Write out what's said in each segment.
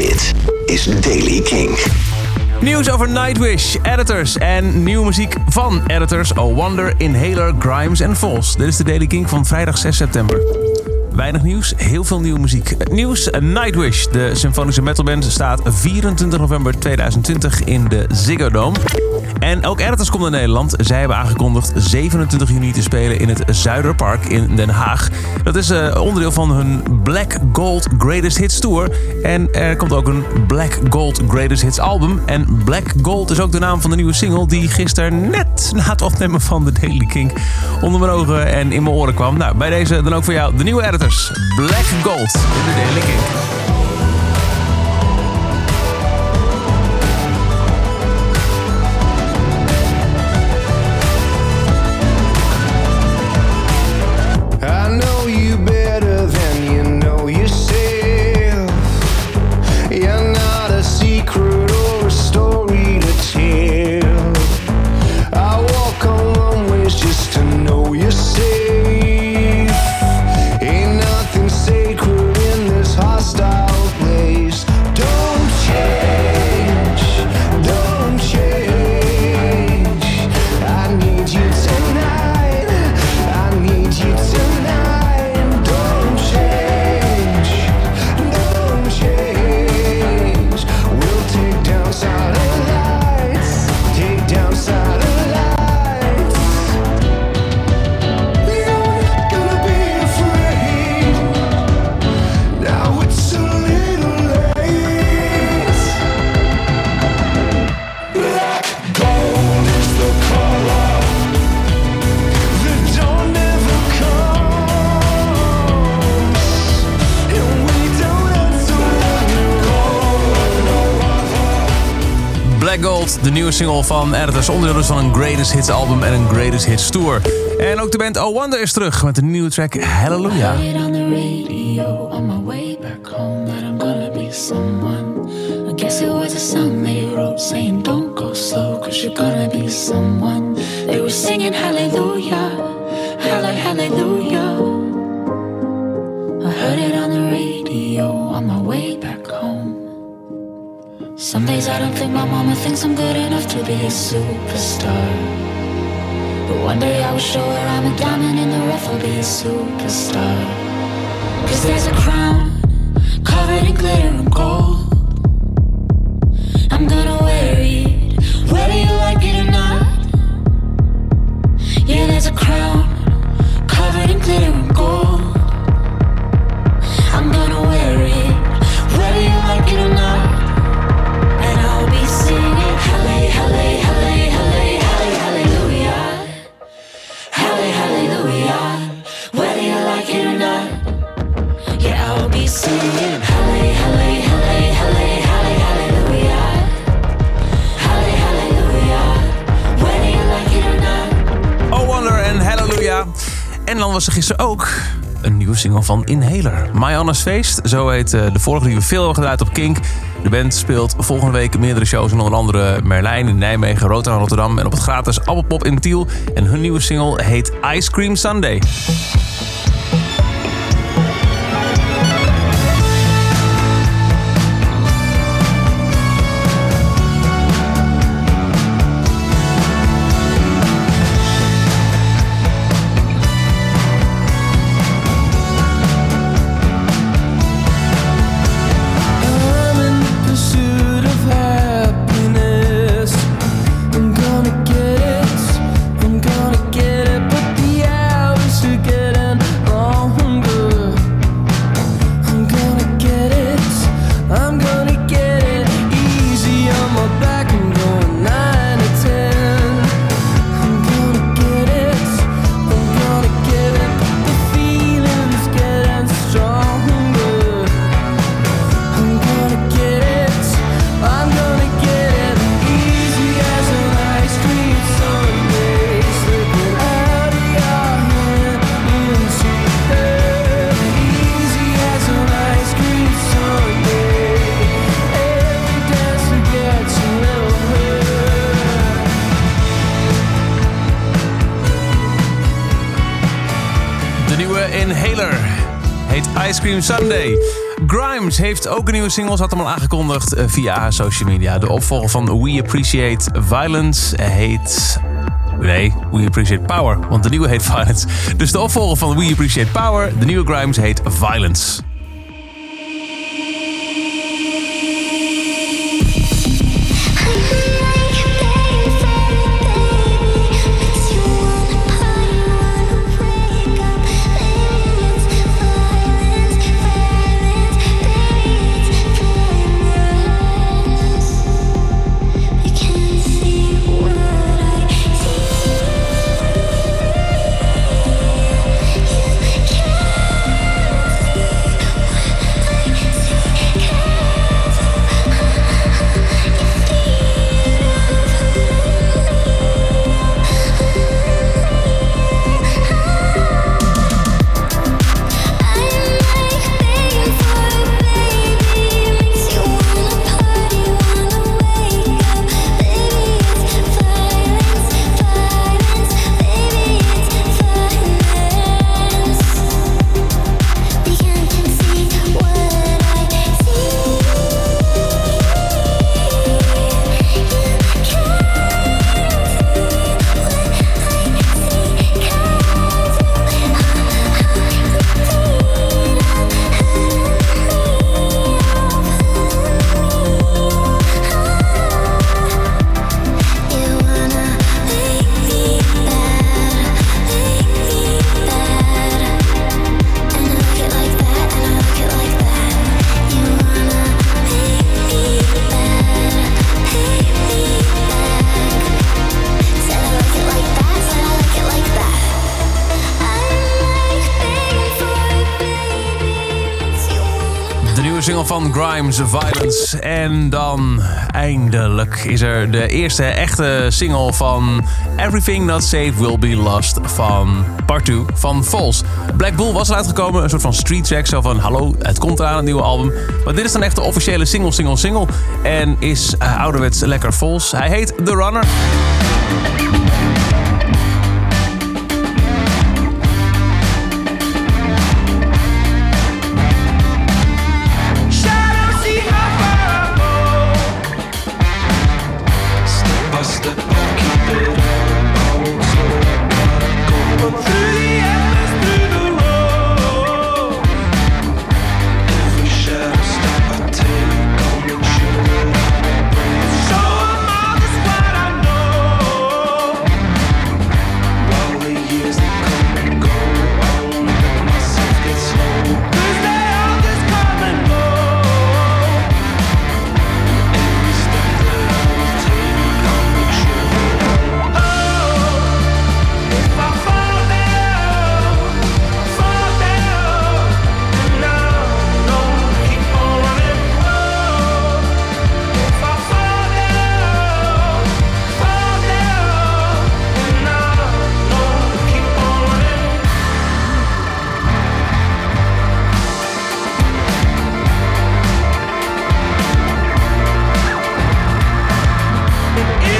Dit is Daily King. Nieuws over Nightwish, editors en nieuwe muziek van editors Oh Wonder, Inhaler, Grimes en Vols. Dit is de Daily King van vrijdag 6 september. Weinig nieuws, heel veel nieuwe muziek. Nieuws, Nightwish, de symfonische metalband, staat 24 november 2020 in de Ziggo Dome. En ook Editors komt naar Nederland. Zij hebben aangekondigd 27 juni te spelen in het Zuiderpark in Den Haag. Dat is uh, onderdeel van hun Black Gold Greatest Hits Tour. En er komt ook een Black Gold Greatest Hits album. En Black Gold is ook de naam van de nieuwe single die gisteren net na het opnemen van de Daily King onder mijn ogen en in mijn oren kwam. Nou, bij deze dan ook voor jou de nieuwe Editors. Black Gold in de Daily King. De nieuwe single van Editors. Onderdeel van een Greatest Hits album en een Greatest Hits tour. En ook de band Oh Wonder is terug met een nieuwe track Hallelujah. Don't go you're gonna be someone They were singing hallelujah, hallelujah I heard it on the radio on my way back Some days I don't think my mama thinks I'm good enough to be a superstar. But one day I will show her I'm a diamond in the rough, I'll be a superstar. Cause there's a crown covered in glitter En dan was er gisteren ook een nieuwe single van Inhaler. My Feest, zo heet de vorige die we veel hebben gedraaid op Kink. De band speelt volgende week meerdere shows in onder andere Merlijn in Nijmegen, Rotterdam, Rotterdam en op het gratis Appelpop in Tiel. En hun nieuwe single heet Ice Cream Sunday. Inhaler. Heet Ice Cream Sunday. Grimes heeft ook een nieuwe single, had hem al aangekondigd eh, via haar social media. De opvolger van We Appreciate Violence heet... Nee, We Appreciate Power, want de nieuwe heet Violence. Dus de opvolger van We Appreciate Power, de nieuwe Grimes, heet Violence. Van Grimes, Violence. En dan eindelijk is er de eerste echte single van Everything Not Safe Will Be Lost van Part 2 van Falls. Black Bull was eruit gekomen, een soort van street track. Zo van, hallo, het komt eraan, een nieuwe album. Maar dit is dan echt de officiële single, single, single. En is uh, ouderwets lekker Falls. Hij heet The Runner. Falls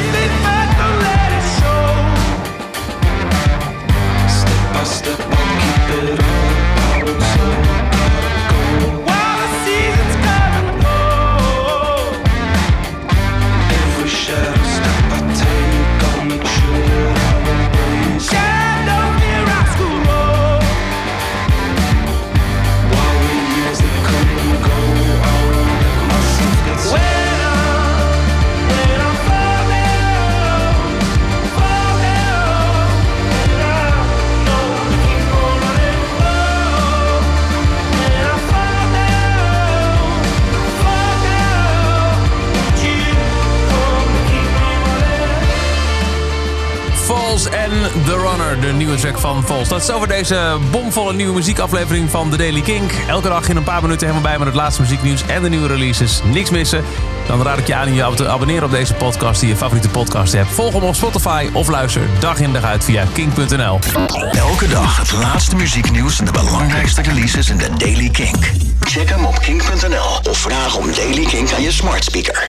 Van Falls. Dat is over deze bomvolle nieuwe muziekaflevering van The Daily Kink. Elke dag in een paar minuten helemaal bij met het laatste muzieknieuws en de nieuwe releases. Niks missen. Dan raad ik je aan om je te abonneren op deze podcast die je favoriete podcast hebt. Volg hem op Spotify of luister dag in dag uit via kink.nl. Elke dag het laatste muzieknieuws en de belangrijkste releases in de Daily Kink. Check hem op kink.nl of vraag om Daily Kink aan je smart speaker.